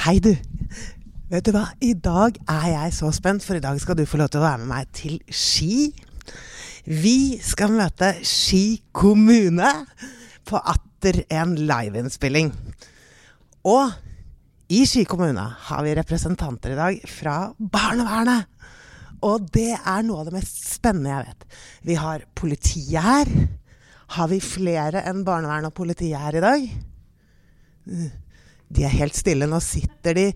Hei, du. Vet du hva? I dag er jeg så spent, for i dag skal du få lov til å være med meg til Ski. Vi skal møte Ski kommune på atter en liveinnspilling. Og i Ski kommune har vi representanter i dag fra barnevernet. Og det er noe av det mest spennende jeg vet. Vi har politiet her. Har vi flere enn barnevern og politiet her i dag? De er helt stille. Nå sitter de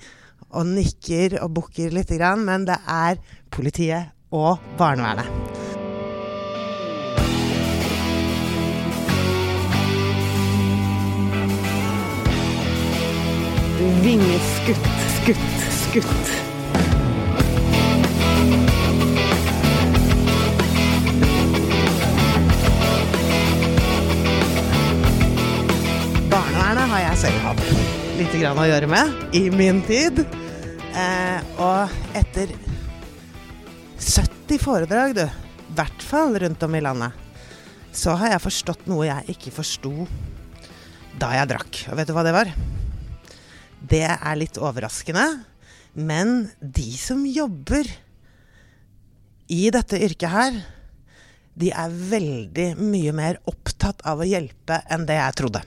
og nikker og bukker litt, men det er politiet og barnevernet. Vingeskutt, skutt, skutt. Barnevernet har jeg selv hatt litt grann å gjøre med i min tid. Eh, og etter 70 foredrag, du, i hvert fall rundt om i landet, så har jeg forstått noe jeg ikke forsto da jeg drakk. Og vet du hva det var? Det er litt overraskende, men de som jobber i dette yrket her, de er veldig mye mer opptatt av å hjelpe enn det jeg trodde.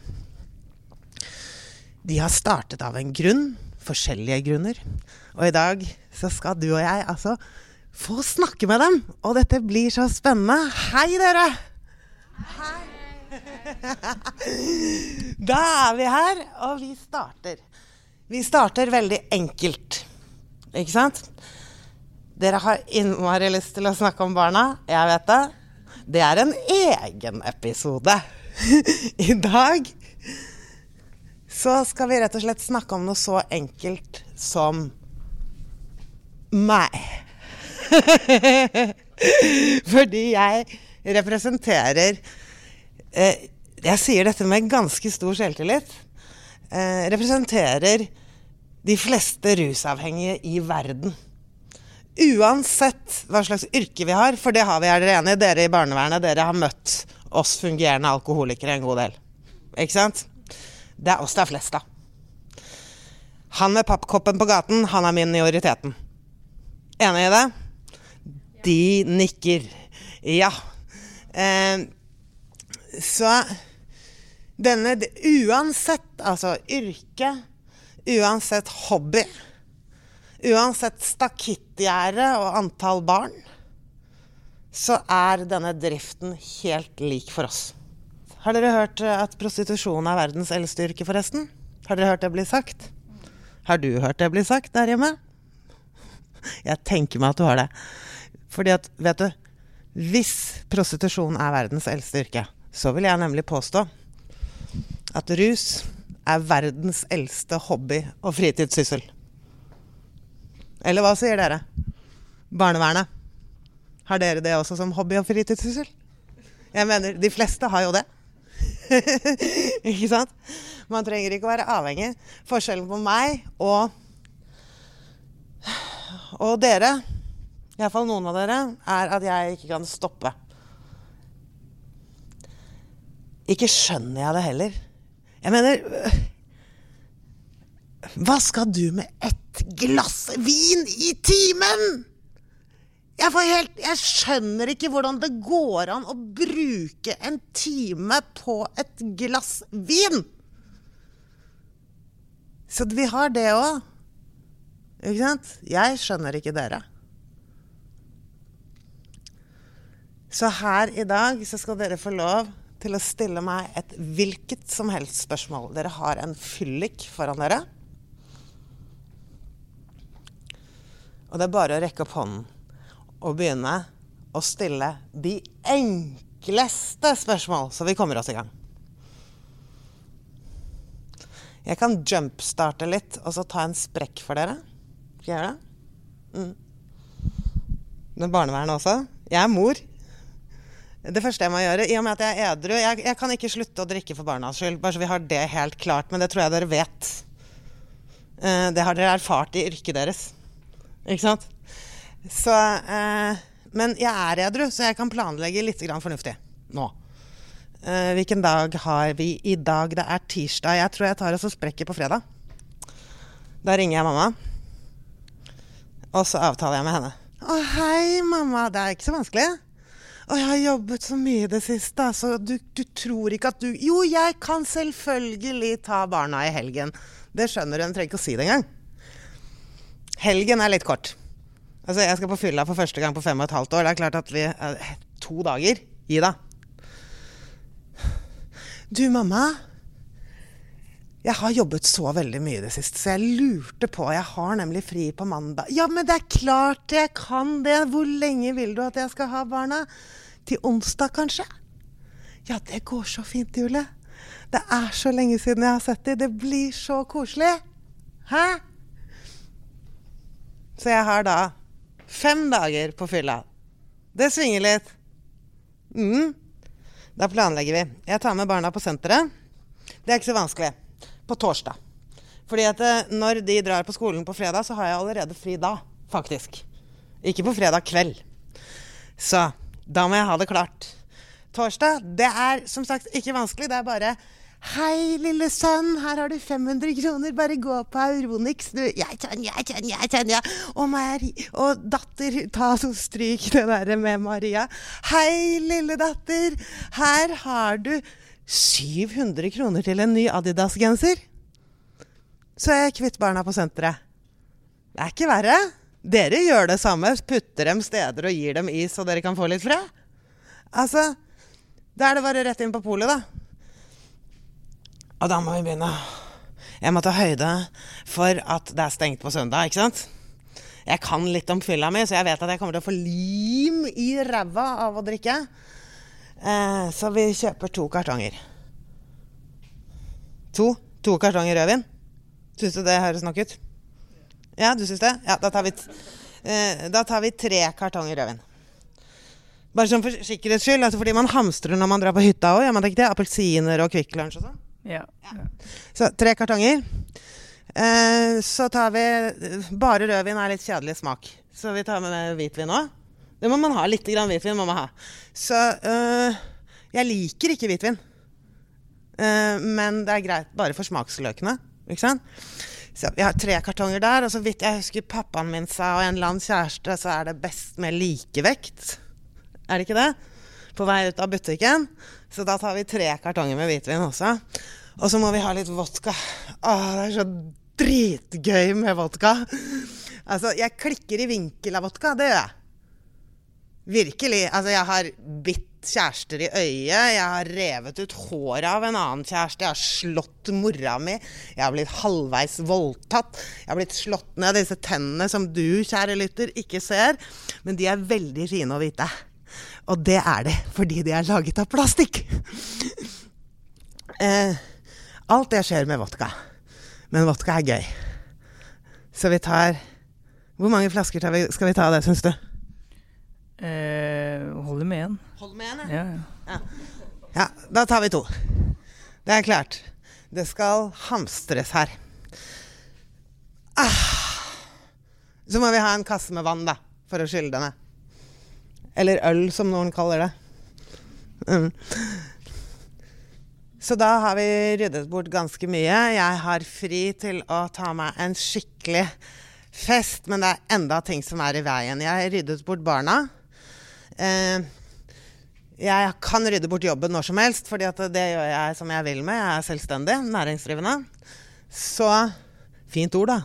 De har startet av en grunn, forskjellige grunner. Og i dag så skal du og jeg altså få snakke med dem. Og dette blir så spennende. Hei, dere! Hei. Da er vi her, og vi starter. Vi starter veldig enkelt, ikke sant? Dere har innmari lyst til å snakke om barna. Jeg vet det. Det er en egen episode. I dag så skal vi rett og slett snakke om noe så enkelt som meg. Fordi jeg representerer eh, Jeg sier dette med ganske stor selvtillit. Eh, representerer de fleste rusavhengige i verden. Uansett hva slags yrke vi har, for det har vi, er dere enige? Dere i barnevernet, dere har møtt oss fungerende alkoholikere en god del. Ikke sant? Det er oss det er flest av. Han med pappkoppen på gaten, han er minoriteten. Enig i det? De nikker. Ja. Eh, så denne Uansett, altså yrke, uansett hobby, uansett stakittgjerde og antall barn, så er denne driften helt lik for oss. Har dere hørt at prostitusjon er verdens eldste yrke, forresten? Har dere hørt det bli sagt? Har du hørt det bli sagt der hjemme? Jeg tenker meg at du har det. Fordi at, vet du Hvis prostitusjon er verdens eldste yrke, så vil jeg nemlig påstå at rus er verdens eldste hobby og fritidssyssel. Eller hva sier dere? Barnevernet. Har dere det også som hobby og fritidssyssel? Jeg mener, de fleste har jo det. ikke sant? Man trenger ikke å være avhengig. Forskjellen på meg og, og dere, iallfall noen av dere, er at jeg ikke kan stoppe. Ikke skjønner jeg det heller. Jeg mener Hva skal du med ett glass vin i timen? Jeg, helt, jeg, skjønner ikke hvordan det går an å bruke en time på et glass vin. Så vi har det òg. Ikke sant? Jeg skjønner ikke dere. Så her i dag så skal dere få lov til å stille meg et hvilket som helst spørsmål. Dere har en fyllik foran dere. Og det er bare å rekke opp hånden å begynne å stille de enkleste spørsmål, så vi kommer oss i gang. Jeg kan jumpstarte litt og så ta en sprekk for dere. Skal jeg gjøre det? Mm. Er barnevernet også. Jeg er mor. Det første jeg må gjøre, i og med at jeg er edru jeg, jeg, kan ikke slutte å drikke for barnas skyld, bare så vi har det helt klart. Men det tror jeg dere vet. Eh, det har dere erfart i yrket deres. Ikke sant? Så, eh, men jeg er edru, så jeg kan planlegge litt fornuftig nå. Eh, hvilken dag har vi i dag? Det er tirsdag. Jeg tror jeg tar og sprekker på fredag. Da ringer jeg mamma, og så avtaler jeg med henne. Å, hei, mamma. Det er ikke så vanskelig. Å, jeg har jobbet så mye i det siste, så du, du tror ikke at du Jo, jeg kan selvfølgelig ta barna i helgen. Det skjønner hun trenger ikke å si det engang. Helgen er litt kort. Altså, jeg skal på fylla for første gang på fem og et halvt år. Det er klart at vi eh, To dager. Gi deg. Du, mamma. Jeg har jobbet så veldig mye i det siste, så jeg lurte på Jeg har nemlig fri på mandag. Ja, men det er klart jeg kan det! Hvor lenge vil du at jeg skal ha barna? Til onsdag, kanskje? Ja, det går så fint, Julie. Det er så lenge siden jeg har sett dem. Det blir så koselig. Hæ? Så jeg har da fem dager på fylla. Det svinger litt. Mm. Da planlegger vi. Jeg tar med barna på senteret. Det er ikke så vanskelig. På torsdag. Fordi at eh, når de drar på skolen på fredag, så har jeg allerede fri da, faktisk. Ikke på fredag kveld. Så da må jeg ha det klart. Torsdag, det er som sagt ikke vanskelig. Det er bare Hei, lille sønn, her har du 500 kroner. Bare gå på Euronix. Du, jeg kan, jeg kan, jeg kan, ja. Og, og datter, ta så stryk det derre med Maria. Hei, lille datter. Her har du 700 kroner til en ny Adidas-genser. Så er jeg kvitt barna på senteret. Det er ikke verre. Dere gjør det samme. Putter dem steder og gir dem is, så dere kan få litt fred. Altså, da er det bare rett inn på polet, da. Og da må vi begynne. Jeg må ta høyde for at det er stengt på søndag, ikke sant? Jeg kan litt om fylla mi, så jeg vet at jeg kommer til å få lim i ræva av å drikke. Eh, så vi kjøper to kartonger. To? To kartonger rødvin? Syns du det høres nok ut? Ja, du syns det? Ja, da tar vi, eh, da tar vi tre kartonger rødvin. Bare sånn for sikkerhets skyld, altså fordi man hamstrer når man drar på hytta òg, gjør man ikke det? Appelsiner og Kvikk Lunsj og sånn. Ja. Så tre kartonger. Eh, så tar vi Bare rødvin er litt kjedelig smak, så vi tar med hvitvin òg. Det må man ha. Litt grann hvitvin må man ha. Så eh, jeg liker ikke hvitvin. Eh, men det er greit bare for smaksløkene. Ikke sant? Så vi har tre kartonger der. Og så vidt jeg husker pappaen min sa, og en eller annen kjæreste, så er det best med likevekt. Er det ikke det? På vei ut av butikken. Så da tar vi tre kartonger med hvitvin også. Og så må vi ha litt vodka. Åh, det er så dritgøy med vodka. Altså, jeg klikker i vinkel av vodka. Det gjør jeg. Virkelig. Altså, jeg har bitt kjærester i øyet. Jeg har revet ut håret av en annen kjæreste. Jeg har slått mora mi. Jeg har blitt halvveis voldtatt. Jeg har blitt slått ned av disse tennene som du, kjære lytter, ikke ser. Men de er veldig fine å hvite. Og det er de fordi de er laget av plastikk. eh, alt det skjer med vodka. Men vodka er gøy. Så vi tar Hvor mange flasker tar vi, skal vi ta av det, syns du? Eh, holder med én. Holder med en, Ja, ja. Ja, da tar vi to. Det er klart. Det skal hamstres her. Ah. Så må vi ha en kasse med vann, da, for å skylle det ned. Eller øl, som noen kaller det. Mm. Så da har vi ryddet bort ganske mye. Jeg har fri til å ta meg en skikkelig fest, men det er enda ting som er i veien. Jeg har ryddet bort barna. Eh, jeg kan rydde bort jobben når som helst, fordi det gjør jeg som jeg vil med. Jeg er selvstendig, næringsdrivende. Så Fint ord, da.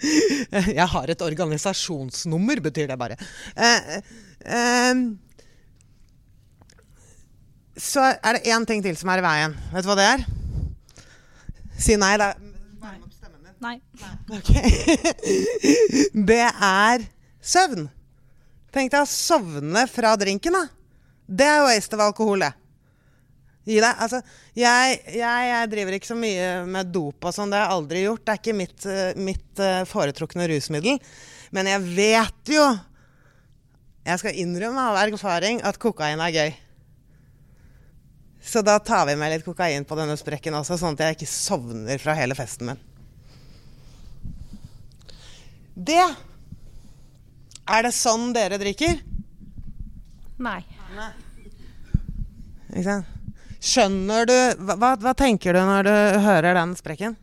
Jeg har et organisasjonsnummer, betyr det bare. Eh, eh, så er det én ting til som er i veien. Vet du hva det er? Si nei. Da. Nei. Nei. Okay. Det er søvn. Tenk deg å sovne fra drinken, da. Det er waste av alkohol, det. Gi deg. Altså, jeg, jeg, jeg driver ikke så mye med dop og sånn. Det har jeg aldri gjort. Det er ikke mitt, eh, mitt eh, foretrukne rusmiddel. Men jeg vet jo Jeg skal innrømme av erfaring at kokain er gøy. Så da tar vi med litt kokain på denne sprekken også, sånn at jeg ikke sovner fra hele festen min. Det Er det sånn dere drikker? Nei. Ikke sant? Skjønner du hva, hva tenker du når du hører den sprekken?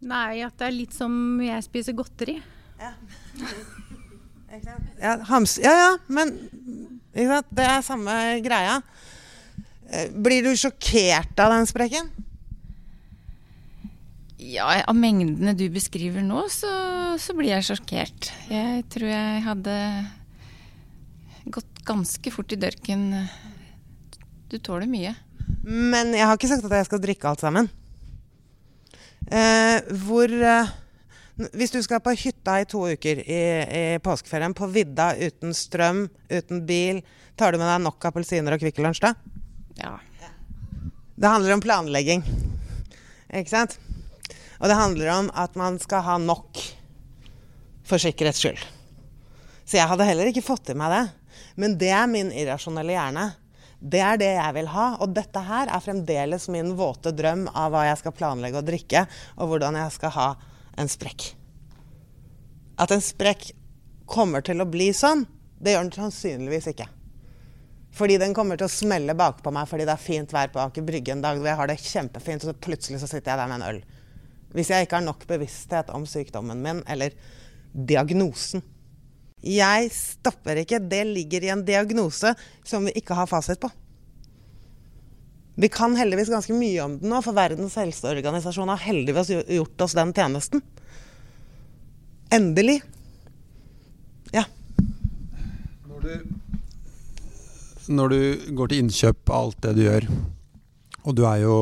Nei, at det er litt som jeg spiser godteri. Ja, hams ja, ja, men det er samme greia. Eh, Blir du sjokkert av den sprekken? Ja, av mengdene du beskriver nå, så, så blir jeg sjokkert. Jeg tror jeg hadde gått ganske fort i dørken. Du tåler mye. Men jeg har ikke sagt at jeg skal drikke alt sammen. Eh, hvor eh, Hvis du skal på hytta i to uker i, i påskeferien, på vidda uten strøm, uten bil, tar du med deg nok appelsiner og Kvikk Lunsj da? Ja. Det handler om planlegging. Ikke sant? Og det handler om at man skal ha nok for sikkerhets skyld. Så jeg hadde heller ikke fått i meg det. Men det er min irrasjonelle hjerne. Det er det jeg vil ha. Og dette her er fremdeles min våte drøm av hva jeg skal planlegge å drikke, og hvordan jeg skal ha en sprekk. At en sprekk kommer til å bli sånn, det gjør den sannsynligvis ikke. Fordi den kommer til å smelle bakpå meg fordi det er fint vær på Aker Brygge en dag hvor jeg har det kjempefint, og så plutselig så sitter jeg der med en øl. Hvis jeg ikke har nok bevissthet om sykdommen min, eller diagnosen. Jeg stopper ikke. Det ligger i en diagnose som vi ikke har fasit på. Vi kan heldigvis ganske mye om den nå, for Verdens helseorganisasjon har heldigvis gjort oss den tjenesten. Endelig. Ja. Når du, når du går til innkjøp av alt det du gjør, og du er jo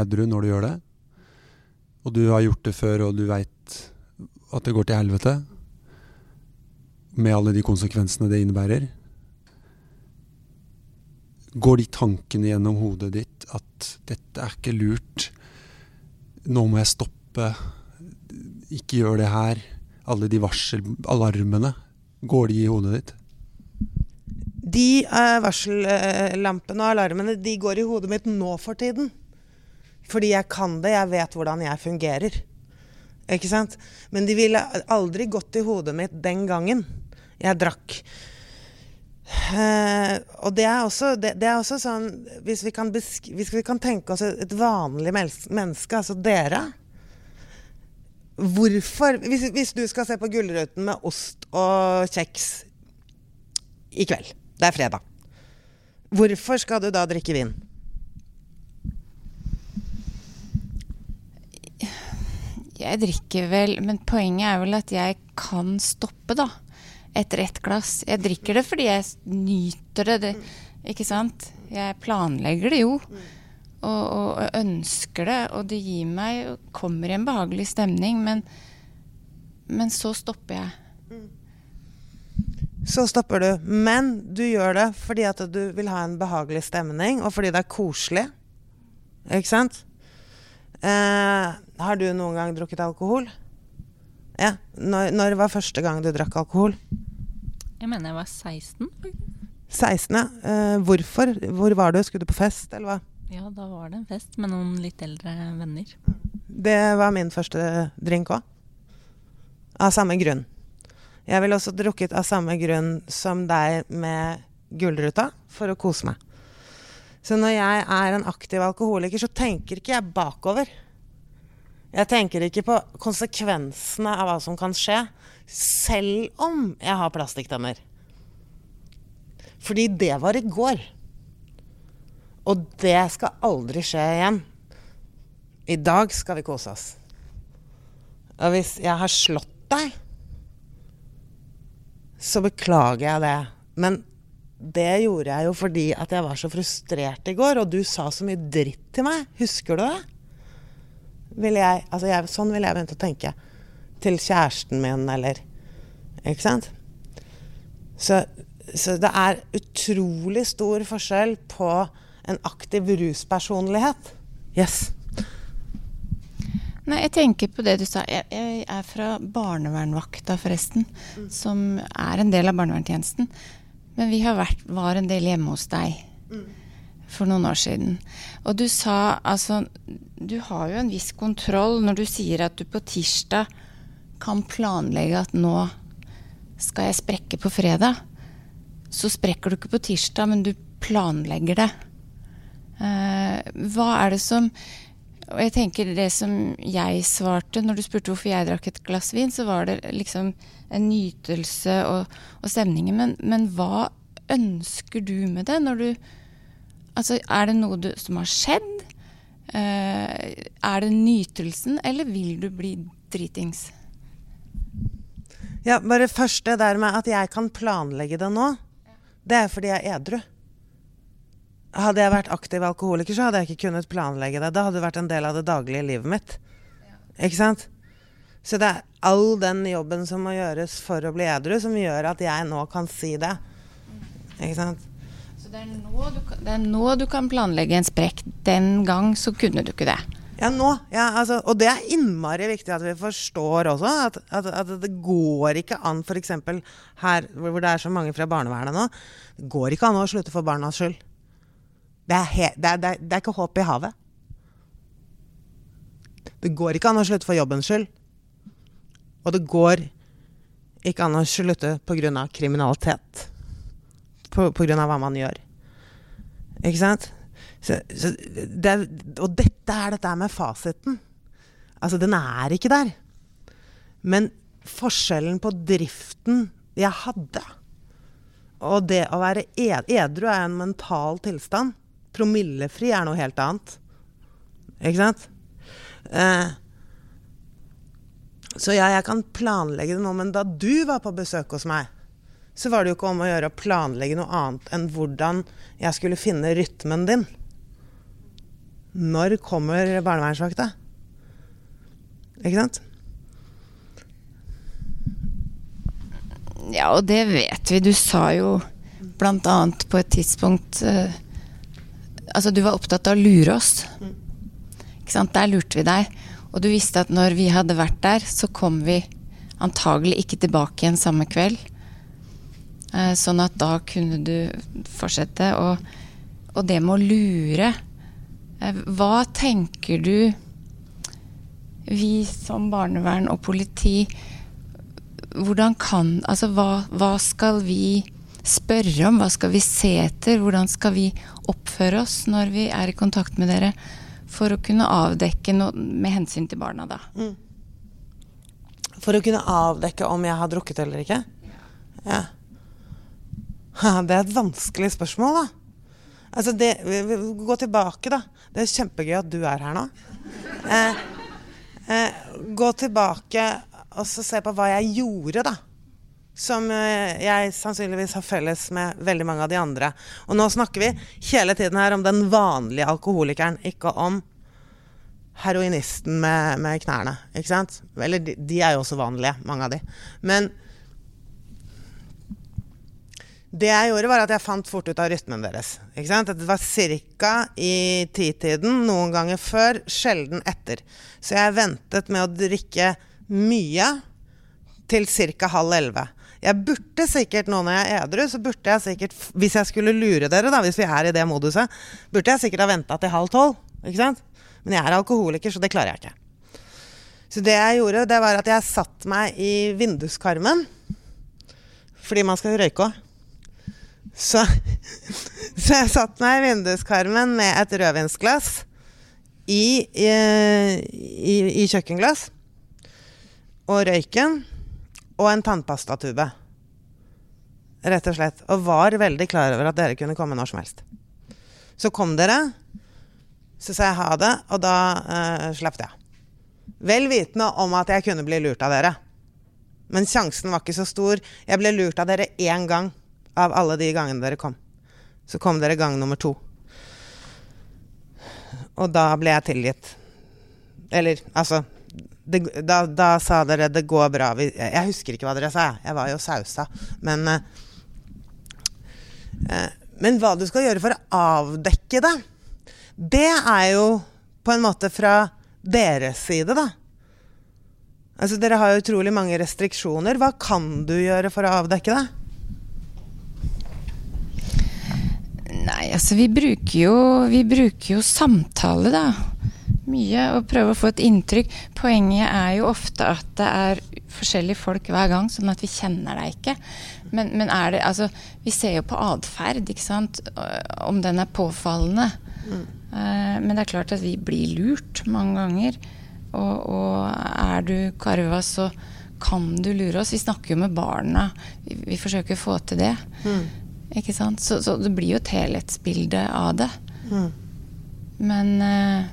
edru når du gjør det, og du har gjort det før, og du veit at det går til helvete, med alle de konsekvensene det innebærer, går de tankene gjennom hodet ditt at dette er ikke lurt, nå må jeg stoppe, ikke gjør det her, alle de varselalarmene, går de i hodet ditt? De uh, varsellampene og alarmene de går i hodet mitt nå for tiden. Fordi jeg kan det, jeg vet hvordan jeg fungerer. Ikke sant? Men de ville aldri gått i hodet mitt den gangen jeg drakk. Uh, og det er, også, det, det er også sånn hvis vi, hvis vi, kan tenke oss et vanlig menneske, altså dere Hvorfor hvis, hvis, du skal se på Gullruten med ost og kjeks i kveld, det er fredag, hvorfor skal du da drikke vin? Jeg drikker vel, men poenget er vel at jeg kan stoppe, da. Etter ett glass. Jeg drikker det fordi jeg nyter det, det ikke sant? Jeg planlegger det jo. Og, og, ønsker det, og det gir meg Kommer i en behagelig stemning, men, men så stopper jeg. Så stopper du. Men du gjør det fordi at du vil ha en behagelig stemning, og fordi det er koselig. Ikke sant? Eh, har du noen gang drukket alkohol? Ja. Når, når, var første gang du drakk alkohol? Jeg mener jeg var 16. 16, ja. Eh, hvorfor? Hvor var du? Skulle du på fest, eller hva? Ja, da var det en fest med noen litt eldre venner. Det var min første drink òg. Av samme grunn. Jeg ville også drukket av samme grunn som deg med Gullruta, for å kose meg. Så når jeg er en aktiv alkoholiker, så tenker ikke jeg bakover. Jeg tenker ikke på konsekvensene av hva som kan skje, selv om jeg har plastikktenner. Fordi det var i går. Og det skal aldri skje igjen. I dag skal vi kose oss. Og hvis jeg har slått deg, så beklager jeg det. Men det gjorde jeg jo fordi at jeg var så frustrert i går, og du sa så mye dritt til meg. Husker du det? Vil jeg, altså jeg, sånn ville jeg begynt å tenke. Til kjæresten min, eller Ikke sant? Så, så det er utrolig stor forskjell på en aktiv ruspersonlighet. Yes. Nei, jeg tenker på det du sa. Jeg, jeg er fra barnevernvakta, forresten. Mm. Som er en del av barnevernstjenesten. Men vi vært, var en del hjemme hos deg mm. For noen år siden. Og du sa altså Du har jo en viss kontroll når du sier at du på tirsdag kan planlegge at nå skal jeg sprekke på fredag. Så sprekker du ikke på tirsdag, men du planlegger det. Uh, hva er det som Og jeg tenker det som jeg svarte når du spurte hvorfor jeg drakk et glass vin, så var det liksom en nytelse og, og stemningen. Men, men hva ønsker du med det når du Altså, er det noe du, som har skjedd? Uh, er det nytelsen, eller vil du bli dritings? Ja, bare først det der med at jeg kan planlegge det nå. Det er fordi jeg er edru. Hadde jeg vært aktiv alkoholiker, så hadde jeg ikke kunnet planlegge det. Da hadde det vært en del av det daglige livet mitt. Ikke sant? Så det er all den jobben som må gjøres for å bli edru, som gjør at jeg nå kan si det. Ikke sant? Så det er, du, det er nå du kan planlegge en sprekk. Den gang så kunne du ikke det. Ja, nå. Ja, altså, og det er innmari viktig at vi forstår også at, at, at det går ikke an, f.eks. her hvor det er så mange fra barnevernet nå, det går ikke an å slutte for barnas skyld. Det er, he, det, er, det er ikke håp i havet. Det går ikke an å slutte for jobbens skyld. Og det går ikke an å slutte pga. kriminalitet. På, grunn av hva man gjør. Ikke sant? Så, så det, og dette er dette med fasiten. Altså, den er ikke der. Men forskjellen på driften jeg hadde, og det å være ed edru er en mental tilstand. Promillefri er noe helt annet. Ikke sant? Eh, så ja, jeg kan planlegge det nå, men da du var på besøk hos meg, så var det jo ikke om å gjøre å planlegge noe annet enn hvordan jeg skulle finne rytmen din. Når kommer barnevernsvakta? Ikke sant? Ja, og det vet vi. Du sa jo blant annet på et tidspunkt eh, Altså, du var opptatt av å lure oss. Ikke sant? Der lurte vi deg. Og du visste at når vi hadde vært der, så kom vi antagelig ikke tilbake igjen samme kveld. Eh, sånn at da kunne du fortsette. Og, og det med å lure eh, Hva tenker du vi som barnevern og politi hvordan kan Altså, hva, hva skal vi spørre om? Hva skal vi se etter? Hvordan skal vi oppføre oss når vi er i kontakt med dere? For å kunne avdekke noe med hensyn til barna, da. For å kunne avdekke om jeg har drukket eller ikke? Ja. Det er et vanskelig spørsmål, da. Altså, det, Gå tilbake, da. Det er kjempegøy at du er her nå. Eh, eh, gå tilbake og så se på hva jeg gjorde, da. Som eh, jeg sannsynligvis har felles med veldig mange av de andre. Og nå snakker vi hele tiden her om den vanlige alkoholikeren, ikke om heroinisten med, med knærne. Ikke sant? Eller de, de er jo også vanlige, mange av de. Men det jeg gjorde, var at jeg fant fort ut av rytmen deres. Det var ca. i titiden, noen ganger før, sjelden etter. Så jeg ventet med å drikke mye til ca. halv elleve. Jeg burde sikkert, nå når jeg er edru, så burde jeg sikkert, hvis jeg skulle lure dere, da, hvis vi er i det moduset, burde jeg sikkert ha venta til halv tolv. Ikke sant? Men jeg er alkoholiker, så det klarer jeg ikke. Så det jeg gjorde, det var at jeg satte meg i vinduskarmen. Fordi man skal røyke òg. Så, så jeg satte meg i vinduskarmen med et rødvinsglass i, i, i, i kjøkkenglass. Og røyken. Og en tannpastatube. Rett og slett. Og var veldig klar over at dere kunne komme når som helst. Så kom dere. Så sa jeg ha det, og da uh, slapp jeg. Vel vitende om at jeg kunne bli lurt av dere. Men sjansen var ikke så stor. Jeg ble lurt av dere én gang av alle de gangene dere kom. Så kom dere gang nummer to. Og da ble jeg tilgitt. Eller, altså det, da, da sa dere 'det går bra'. Jeg husker ikke hva dere sa. Jeg var jo sausa. Men, eh, eh, men hva du skal gjøre for å avdekke det, det er jo på en måte fra deres side, da. Altså, dere har jo utrolig mange restriksjoner. Hva kan du gjøre for å avdekke det? Nei, altså vi bruker jo, vi bruker jo samtale, da. Mye. Og prøve å få et inntrykk. Poenget er jo ofte at det er forskjellige folk hver gang, sånn at vi kjenner deg ikke. Men, men er det Altså, vi ser jo på atferd, ikke sant. Om den er påfallende. Eh, men det er klart at vi blir lurt mange ganger. Og, og er du karva, så kan du lure oss. Vi snakker jo med barna. Vi, vi forsøker å få til det. Ikke sant? Så, så det blir jo et helhetsbilde av det. Men eh,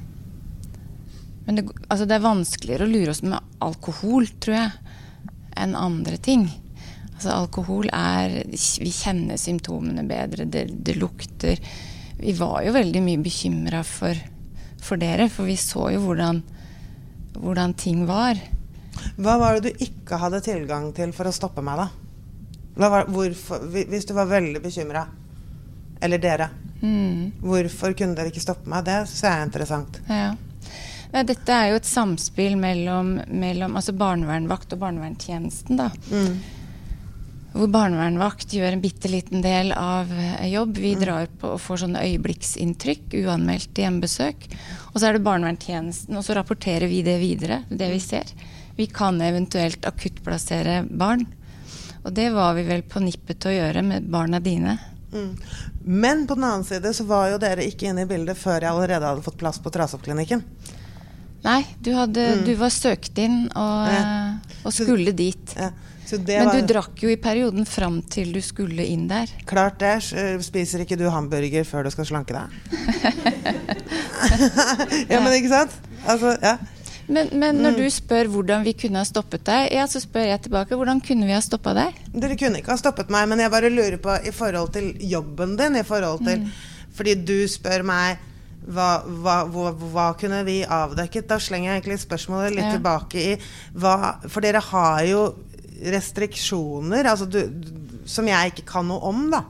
men det, altså det er vanskeligere å lure oss med alkohol, tror jeg, enn andre ting. Altså alkohol er Vi kjenner symptomene bedre, det, det lukter Vi var jo veldig mye bekymra for, for dere, for vi så jo hvordan, hvordan ting var. Hva var det du ikke hadde tilgang til for å stoppe meg, da? Var, hvorfor, hvis du var veldig bekymra, eller dere, Mm. hvorfor kunne dere ikke stoppe meg? Det syns jeg er interessant. Ja. Dette er jo et samspill mellom, mellom altså barnevernvakt og barnevernstjenesten. da. Hvor barnevernvakt gjør en bitte liten del av eh, jobb. Vi drar på og får sånne øyeblikksinntrykk, uanmeldte hjemmebesøk. Og så er det barnevernstjenesten, og så rapporterer vi det videre, det vi ser. Vi kan eventuelt akuttplassere barn. Og det var vi vel på nippet til å gjøre med barna dine. Mm. Men på den annen side så var jo dere ikke inne i bildet før jeg allerede hadde fått plass på Trasoppklinikken. Nei, du, hadde, du var søkt inn og, Ja. og skulle dit. Ja, så det Men var du drakk jo i perioden fram til du skulle inn der. klart det. eh, Spiser ikke du hamburger før du skal slanke deg? ja, men ikke sant? Altså, ja. Men, men når du spør hvordan vi kunne ha stoppet deg, ja, så spør jeg tilbake hvordan kunne vi ha stoppa deg? Dere kunne ikke ha stoppet meg, men jeg bare lurer på i forhold til jobben din, i forhold til Fordi du spør meg hva, hva, hva, hva kunne vi avdekket? Da slenger jeg egentlig spørsmålet litt Ja. tilbake i For dere har jo restriksjoner altså du, som jeg ikke kan noe om, da.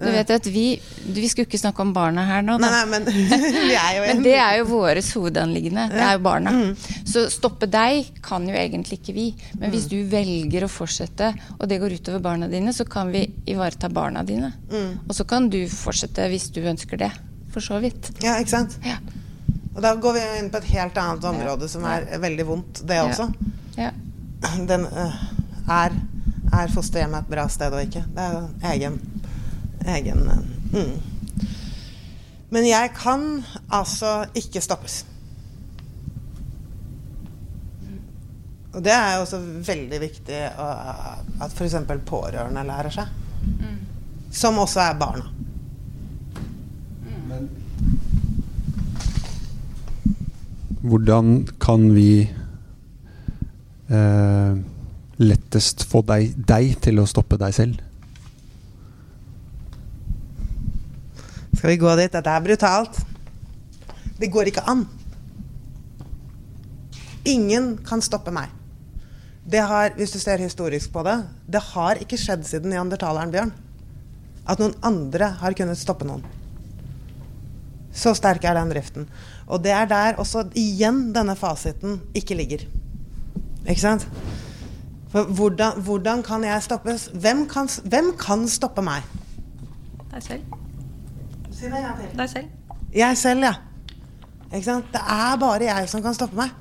Du vet at vi, vi skulle ikke snakke om barna her nå, Nei, nei, men Men det er jo våres hovedanliggende. Det er jo barna. Mm. Så stoppe deg kan jo egentlig ikke vi. Men hvis du velger å fortsette, og det går utover barna dine, så kan vi ivareta barna dine. Mm. Og så kan du fortsette hvis du ønsker det. For så vidt. Ja, ikke sant? Ja. Og da går vi inn på et helt annet område som er veldig vondt, det også. Ja. Den øh, er, er fosterhjemmet et bra sted og ikke? Det er egen, egen øh, mm. Men jeg kan altså ikke stoppes. Og det er jo også veldig viktig å, at f.eks. pårørende lærer seg. Som også er barna. Hvordan kan vi eh, lettest få deg, deg til å stoppe deg selv? Skal vi gå dit? Dette er brutalt. Det går ikke an. Ingen kan stoppe meg. Det har, hvis du ser historisk på det, det har ikke skjedd siden neandertaleren, Bjørn. At noen andre har kunnet stoppe noen. Så sterk er den driften. Og det er der også igjen denne fasiten ikke ligger. Ikke sant? For hvordan, hvordan kan jeg stoppes? Hvem kan, hvem kan stoppe meg? Deg selv. Si det en gang til. Deg selv. Jeg selv, ja. Ikke sant? Det er bare jeg som kan stoppe meg.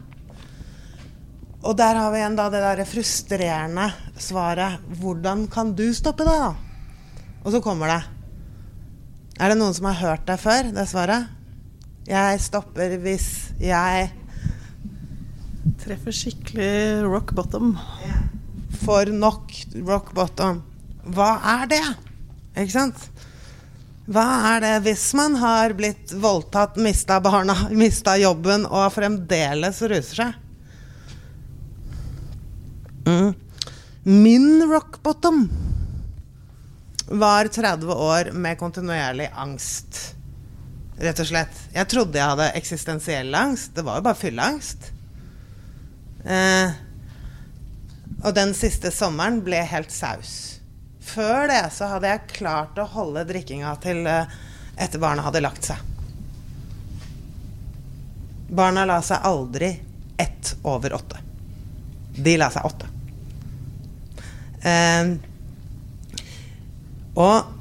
Og der har vi igjen da det derre frustrerende svaret Hvordan kan du stoppe det, da? Og så kommer det. Er det noen som har hørt deg før, det svaret? Jeg stopper hvis jeg Treffer skikkelig rock bottom. For nok rock bottom. Hva er det? Ikke sant? Hva er det hvis man har blitt voldtatt, mista barna, mista jobben og fremdeles ruser seg? Mm. Min rock bottom var 30 år med kontinuerlig angst. Rett og slett. Jeg trodde jeg hadde eksistensiell angst. Det var jo bare fylleangst. Eh, og den siste sommeren ble helt saus. Før det så hadde jeg klart å holde drikkinga til eh, etter barna hadde lagt seg. Barna la seg aldri ett over åtte. De la seg åtte. Eh, og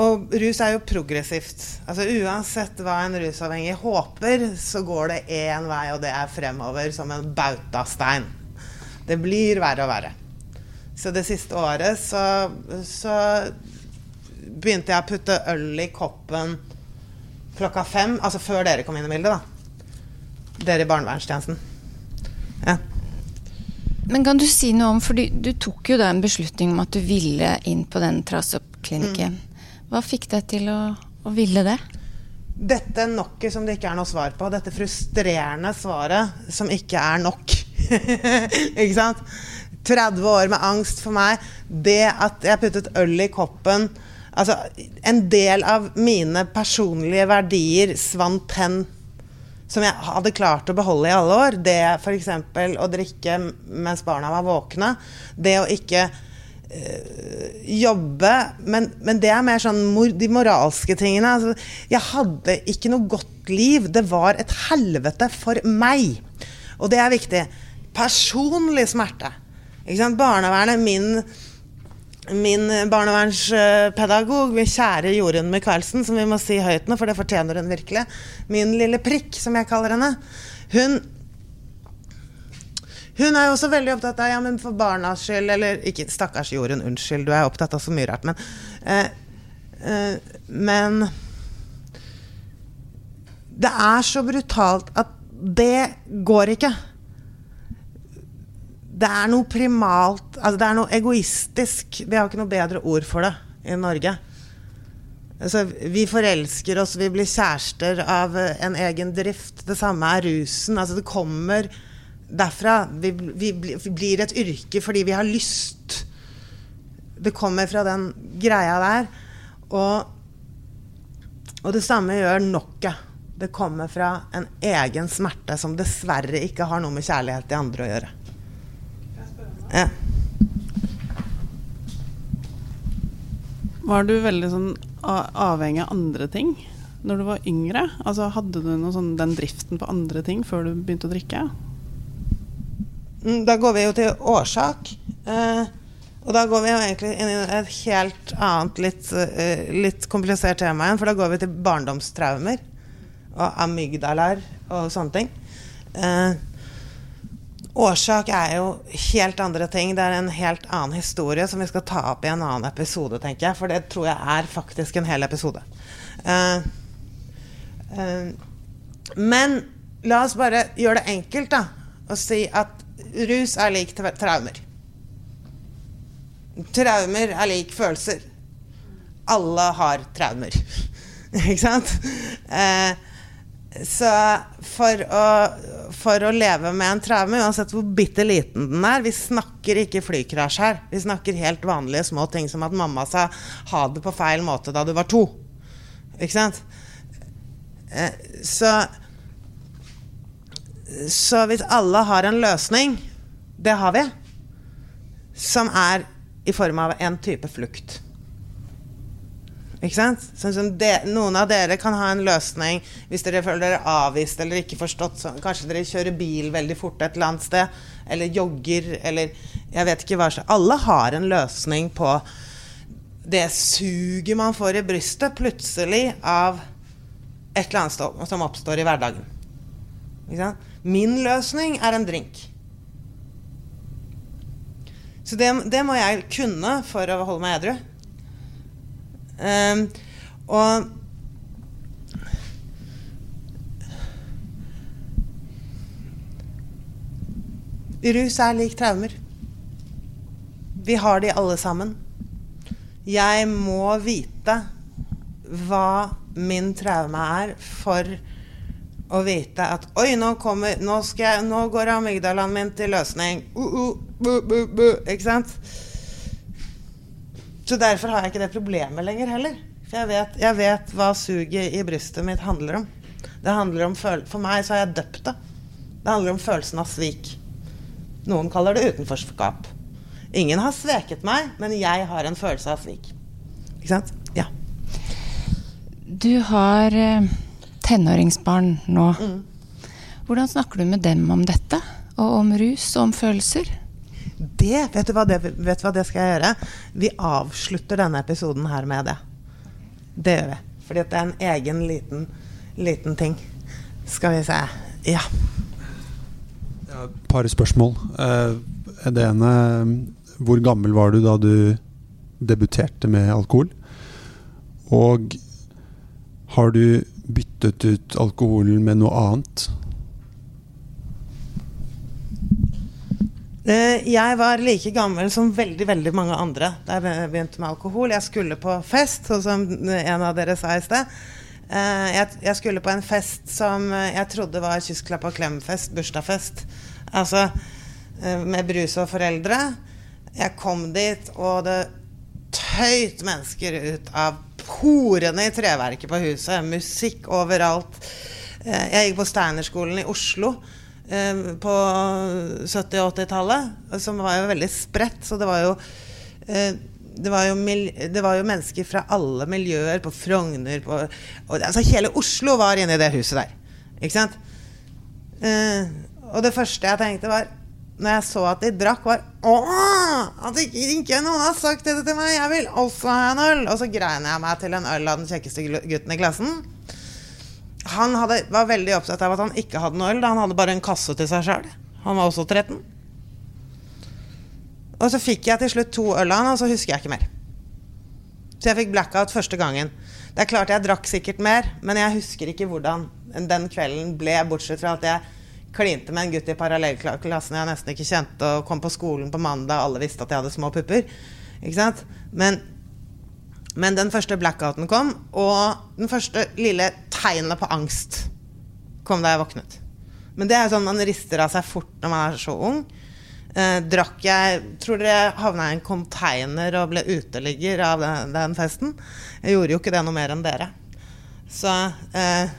og rus er jo progressivt. Altså Uansett hva en rusavhengig håper, så går det én vei, og det er fremover som en bautastein. Det blir verre og verre. Så det siste året så, så begynte jeg å putte øl i koppen klokka fem. Altså før dere kom inn i bildet, da. Dere i barnevernstjenesten. Ja. Men kan du si noe om, for du tok jo da en beslutning om at du ville inn på den trasoppklinikken. Mm. Hva fikk deg til å, å ville det? Dette nokket som det ikke er noe svar på. Dette frustrerende svaret som ikke er nok. ikke sant? 30 år med angst for meg. Det at jeg puttet øl i koppen Altså, en del av mine personlige verdier svant hen som jeg hadde klart å beholde i alle år. Det f.eks. å drikke mens barna var våkne. Det å ikke øh, jobbe. Men, men, det er mer sånn mor, de moralske tingene. Altså, jeg hadde ikke noe godt liv. Det var et helvete for meg. Og det er viktig. Personlig smerte. Barnevernet, min min barnevernspedagog, min kjære Jorunn Michaelsen, som vi må si høyt nå, for det fortjener hun virkelig. Min lille prikk, som jeg kaller henne. Hun hun er jo også veldig opptatt av ja, men for barnas skyld Eller ikke stakkars Jorunn, unnskyld, du er opptatt av så mye rart, men eh, eh, Men det er så brutalt at det går ikke det er noe primalt altså Det er noe egoistisk. Vi har ikke noe bedre ord for det i Norge. Altså, vi forelsker oss, vi blir kjærester av en egen drift. Det samme er rusen. Altså, det kommer derfra. Vi, vi, vi blir et yrke fordi vi har lyst. Det kommer fra den greia der. Og, og det samme gjør nokket. Det kommer fra en egen smerte som dessverre ikke har noe med kjærlighet til andre å gjøre. Ja. Var du veldig sånn avhengig av andre ting når du var yngre? Altså Hadde du noe sånn, den driften på andre ting før du begynte å drikke? Mm, da går vi jo til årsak. Eh, og da går vi jo egentlig inn i et helt annet, litt, eh, litt komplisert tema igjen. For da går vi til barndomstraumer og amygdalar og sånne ting. Eh, Årsak er jo helt andre ting. Det er en helt annen historie som vi skal ta opp i en annen episode, tenker jeg. For det tror jeg er faktisk en hel episode. Uh, uh, men la oss bare gjøre det enkelt, da. Og si at rus er lik traumer. Traumer er lik følelser. Alle har traumer. Ikke sant? Uh, så for å, for å, leve med en traume, uansett hvor bitte liten den er Vi snakker ikke flykrasj her. Vi snakker helt vanlige små ting som at mamma sa 'ha det på feil måte' da du var to. Ikke sant? Eh, så Så hvis alle har en løsning, det har vi, som er i form av en type flukt ikke sant? Sånn som de, noen av dere kan ha en løsning hvis dere føler dere avvist eller ikke forstått. Så kanskje dere kjører bil veldig fort et eller annet sted, eller jogger, eller jeg vet ikke hva slags Alle har en løsning på det suget man får i brystet plutselig av et eller annet som oppstår i hverdagen. Min løsning er en drink. Så det, det må jeg kunne for å holde meg edru. Um, og Rus er lik traumer. Vi har de alle sammen. Jeg må vite hva min traume er for å vite at Oi, nå, kommer, nå, jeg, nå går amygdalaen min til løsning. Uh, uh, bu, bu, bu, ikke sant? Så derfor har jeg ikke det problemet lenger heller. For jeg vet, jeg vet hva suget i brystet mitt handler om. Det handler om For meg så har jeg døpt det. Det handler om følelsen av svik. Noen kaller det utenforskap. Ingen har sveket meg, men jeg har en følelse av svik. Ikke sant? Ja. Du har eh, tenåringsbarn nå. Mm. Hvordan snakker du med dem om dette? Og om rus og om følelser? Det, vet du hva det, vet du hva det skal jeg gjøre? Vi avslutter denne episoden her med det. Det gjør vi. Fordi det er en egen liten, liten ting. Skal vi se Ja. Et par spørsmål. Eh, det ene Hvor gammel var du da du debuterte med alkohol? Og har du byttet ut alkoholen med noe annet? Jeg var like gammel som veldig veldig mange andre da jeg begynte med alkohol. Jeg skulle på fest, sånn som en av dere sa i sted. Eh, Jeg, skulle på en fest som jeg trodde var kyssklapp og klem-fest, bursdagsfest. Altså eh, med brus og foreldre. Jeg kom dit, og det tøyt mennesker ut av porene i treverket på huset. Musikk overalt. Eh, Jeg gikk på Steinerskolen i Oslo eh, på 70- og 80-tallet, som var jo veldig spredt. Så det var jo eh, det var, jo det var jo mennesker fra alle miljøer, på Frogner på, og, altså Hele Oslo var inne i det huset der. Ikke sant? Eh, og det første jeg tenkte, var når jeg så at de drakk, var! At ikke, ikke noen har sagt dette til meg! Jeg vil også ha en øl! Og så grein jeg meg til en øl av den kjekkeste gutten i klassen. Han hadde, var veldig opptatt av at han ikke hadde noe øl. da Han hadde bare en kasse til seg sjøl. Han var også 13. Og så fikk jeg til slutt to øl av han, og så husker jeg ikke mer. Så jeg fikk blackout første gangen. Det er klart jeg drakk sikkert mer, men jeg husker ikke hvordan den kvelden ble, bortsett fra at jeg klinte med en gutt i parallellklassen jeg nesten ikke kjente, og kom på skolen på mandag, alle visste at jeg hadde små pupper. Ikke sant? Men, men den første blackouten kom, og den første lille tegnet på angst kom da jeg våknet. Men det er sånn man rister av seg fort når man er så ung. Eh, drakk jeg Tror dere havna i en container og ble uteligger av den, den festen? Jeg gjorde jo ikke det noe mer enn dere. Så, eh,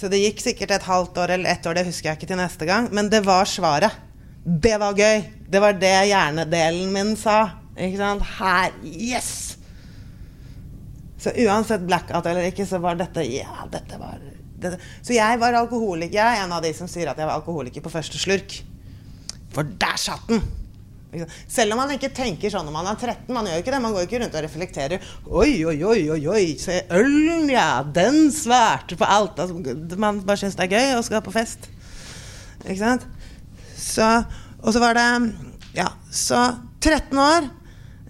så det gikk sikkert et halvt år eller ett år, det husker jeg ikke til neste gang. Men det var svaret. Det var gøy. Det var det hjernedelen min sa. Ikke sant? Her Yes! Så uansett blackout eller ikke, så var dette Ja, dette var dette. Så jeg var alkoholiker. Jeg er en av de som sier at jeg var alkoholiker på første slurk. For der satt den! Selv om man ikke tenker sånn når man er 13. Man gjør jo ikke det. Man går ikke rundt og reflekterer. Oi, oi, oi, oi, oi, se ølen, ja. Den svarte på alt. Altså, man bare syns det er gøy og skal på fest. Ikke sant? Så Og så var det Ja, så 13 år.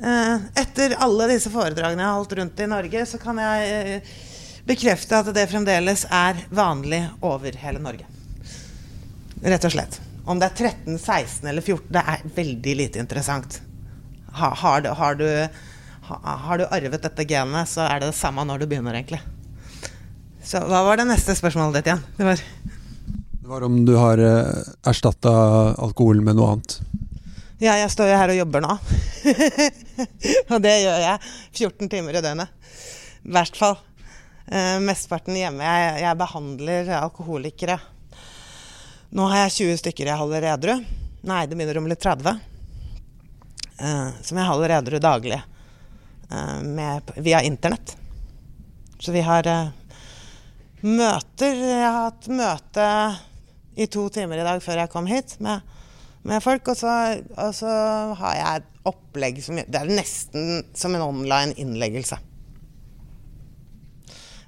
Eh, etter alle disse foredragene jeg har holdt rundt i Norge, så kan jeg eh, bekrefte at det fremdeles er vanlig over hele Norge. Rett og slett. Om det er 13, 16 eller 14, det er veldig lite interessant. Ha, har, du, har, du, har du arvet dette genet, så er det det samme når du begynner, egentlig. Så hva var det neste spørsmålet ditt igjen? Det var Det var om du har uh, erstatta alkoholen med noe annet. Ja, jeg står jo her og jobber nå. og det gjør jeg 14 timer i døgnet. I hvert fall. Eh, mesteparten hjemme. Jeg, jeg behandler alkoholikere. Nå har jeg 20 stykker jeg holder edru. Nei, det begynner å bli 30. Eh, som jeg holder edru daglig eh, med, via internett. Så vi har eh, møter. Jeg har hatt møte i to timer i dag før jeg kom hit med, med folk. Og så, og så har jeg et opplegg som Det er nesten som en online innleggelse.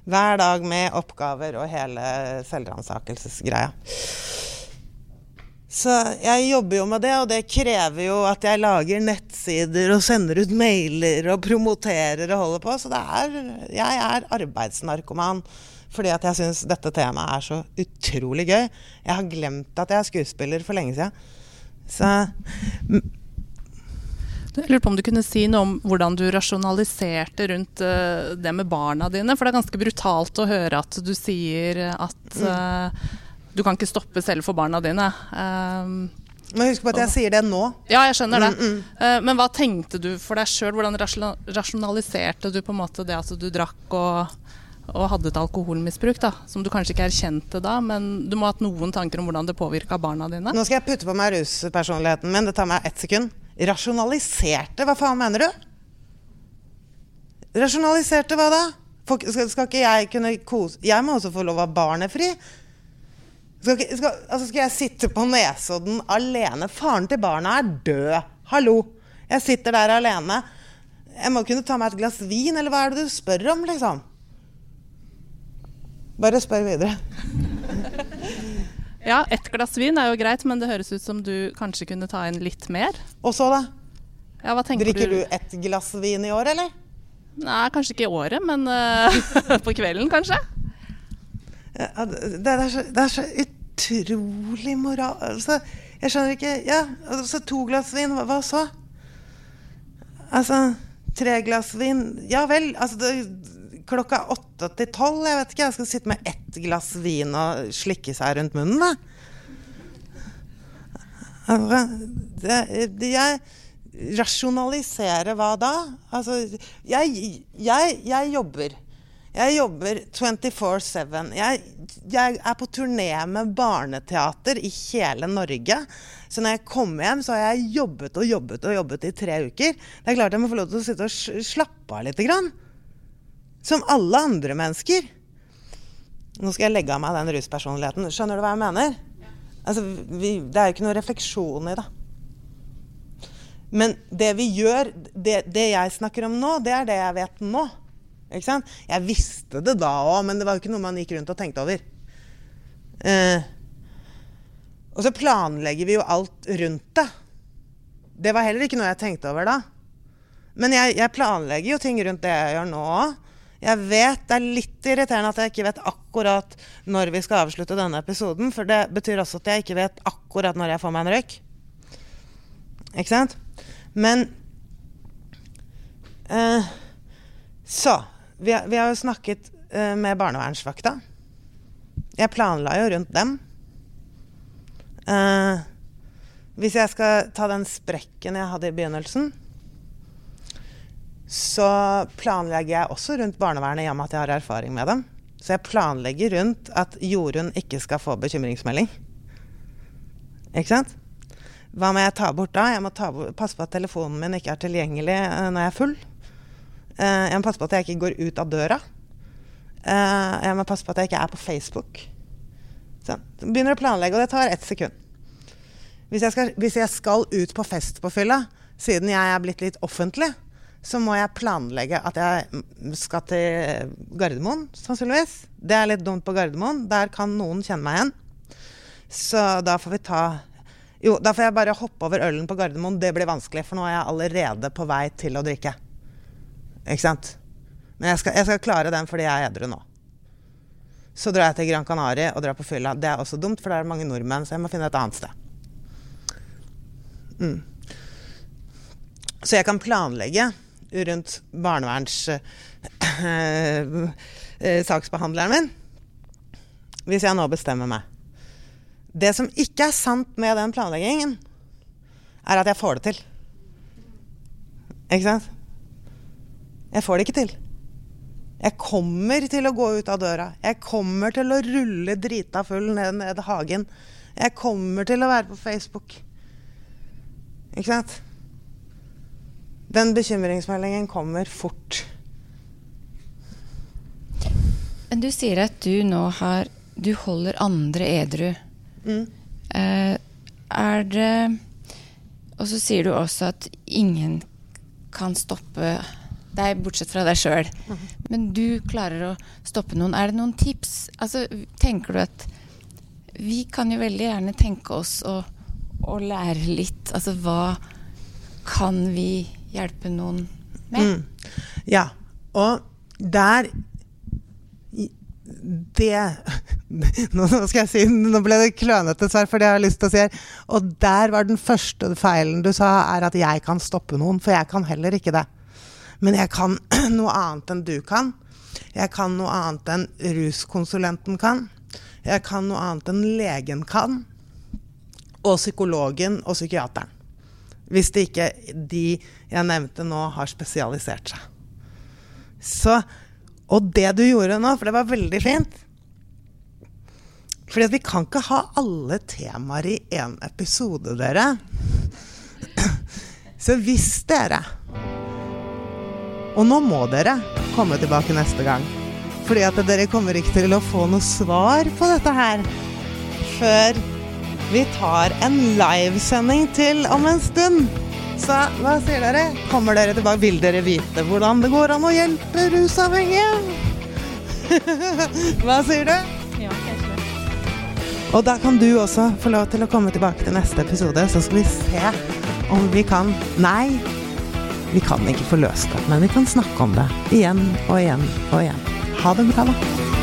Hver dag med oppgaver og hele selvransakelsesgreia. Så jeg jobber jo med det, og det krever jo at jeg lager nettsider og sender ut mailer og promoterer og holder på. Så er, jeg er arbeidsnarkoman fordi at jeg syns dette temaet er så utrolig gøy. Jeg har glemt at jeg er skuespiller for lenge siden. Så Jeg lurer på om du kunne si noe om hvordan du rasjonaliserte rundt eh, det med barna dine. For det er ganske brutalt å høre at du sier at uh, du kan ikke stoppe selv for barna dine. Uh, Men husk på at jeg sier det nå. ja, jeg skjønner det. Mm, Eh, men hva tenkte du for deg sjøl? Hvordan rasjonaliserte du på en måte det at du drakk og, og hadde et alkoholmisbruk? da, Som du kanskje ikke erkjente da, men du må ha hatt noen tanker om hvordan det påvirka barna dine? Nå skal jeg putte på meg ruspersonligheten min. Det tar meg ett sekund. Rasjonaliserte? Hva faen mener du? Rasjonaliserte hva da? Får- Skal, skal ikke jeg kunne kose Jeg må også få lov å ha barnefri. Skal, skal, altså skal jeg sitte på Nesodden alene? Faren til barna er død. Hallo. Jeg sitter der alene. Jeg må kunne ta meg et glass vin, eller hva er det du spør om, liksom? Bare spør videre. Ja, ett glass vin er jo greit, men det høres ut som du kanskje kunne ta inn litt mer. Og så, da? Ja, Drikker du ett glass vin i år, eller? Nei, kanskje ikke i året, men uh, på kvelden, kanskje. Ja, det, det, er så, det er så utrolig moral... Altså, jeg skjønner ikke Ja, altså to glass vin, hva, hva så? Altså, tre glass vin Ja vel. Altså, det, klokka åtte til tolv, jeg vet ikke. Jeg skal sitte med ett glass vin og slikke seg rundt munnen, da. Altså, det, det, jeg rasjonaliserer hva da? Altså, jeg, jeg, jeg jobber. Jeg jobber 24-7. Jeg, jeg, er på turné med barneteater i hele Norge. Så når jeg kommer hjem, så har jeg jobbet og jobbet og jobbet i tre uker. Det er klart jeg må få lov til å sitte og slappe av litt. Grann. Som alle andre mennesker. Nå skal jeg legge av meg den ruspersonligheten. Skjønner du hva jeg mener? Altså, vi, det er jo ikke noe refleksjon i det. Men det vi gjør, det, det jeg snakker om nå, det er det jeg vet nå. Ikke sant? Jeg visste det da òg, men det var jo ikke noe man gikk rundt og tenkte over. Eh, og så planlegger vi jo alt rundt det. Det var heller ikke noe jeg tenkte over da. Men jeg, jeg planlegger jo ting rundt det jeg gjør nå òg. Jeg vet Det er litt irriterende at jeg ikke vet akkurat når vi skal avslutte denne episoden, for det betyr også at jeg ikke vet akkurat når jeg får meg en røyk. Ikke sant? Men eh, Så vi, vi har jo snakket eh, med barnevernsvakta. Jeg planla jo rundt dem. Eh, hvis jeg skal ta den sprekken jeg hadde i begynnelsen, så planlegger jeg også rundt barnevernet i og med at jeg har erfaring med dem. Så jeg planlegger rundt at Jorunn ikke skal få bekymringsmelding. Ikke sant? Hva må jeg ta bort da? Jeg må ta, passe på at telefonen min ikke er tilgjengelig eh, når jeg er full. Eh, jeg må passe på at jeg ikke går ut av døra. Eh, jeg må passe på at jeg ikke er på Facebook. Så begynner å planlegge, og det tar ett sekund. Hvis jeg, skal, hvis jeg skal ut på fest på fylla, siden jeg er blitt litt offentlig, så må jeg planlegge at jeg skal til Gardermoen, sannsynligvis. Det er litt dumt på Gardermoen. Der kan noen kjenne meg igjen. Så da får vi ta Jo, da får jeg bare hoppe over ølen på Gardermoen. Det blir vanskelig, for nå er jeg allerede på vei til å drikke. Ikke sant? Men jeg skal, jeg skal klare den fordi jeg er edru nå. Så drar jeg til Gran Canaria og drar på fylla. Det er også dumt, for det er mange nordmenn, så jeg må finne et annet sted. Mm. Så jeg kan planlegge rundt barneverns øh, øh, saksbehandleren min. Hvis jeg nå bestemmer meg. Det som ikke er sant med den planleggingen, er at jeg får det til. Ikke sant? Jeg får det ikke til. Jeg kommer til å gå ut av døra. Jeg kommer til å rulle drita full ned, ned hagen. Jeg kommer til å være på Facebook. Ikke sant? Den bekymringsmeldingen kommer fort. Men du sier at du nå har Du holder andre edru. Mm. Eh, er det Og så sier du også at ingen kan stoppe deg, bortsett fra deg sjøl. Men du klarer å stoppe noen. Er det noen tips? Altså, tenker du at Vi kan jo veldig gjerne tenke oss å, å lære litt. Altså hva kan vi hjelpe noen med? Mm. Ja. Og der Det Nå skal jeg si Nå ble det klønete svar, for det har jeg lyst til å si her. Og der var den første feilen du sa, er at jeg kan stoppe noen. For jeg kan heller ikke det. Men jeg kan noe annet enn du kan. Jeg kan noe annet enn ruskonsulenten kan. Jeg kan noe annet enn legen kan. Og psykologen og psykiateren. Hvis det ikke de jeg nevnte nå, har spesialisert seg. Så, og det du gjorde nå, for det var veldig fint Fordi vi kan ikke ha alle temaer i én episode, dere. Så hvis dere Og nå må dere komme tilbake neste gang. Fordi at dere kommer ikke til å få noe svar på dette her før vi tar en livesending til om en stund. Så hva sier dere? Kommer dere tilbake? Vil dere vite hvordan det går an å hjelpe rusavhengige? hva sier du? Ja, kanskje. Og da kan du også få lov til å komme tilbake til neste episode, så skal vi se om vi kan Nei, Vi kan ikke få løst det, men vi kan snakke om det igjen og igjen og igjen. Ha det bra, da.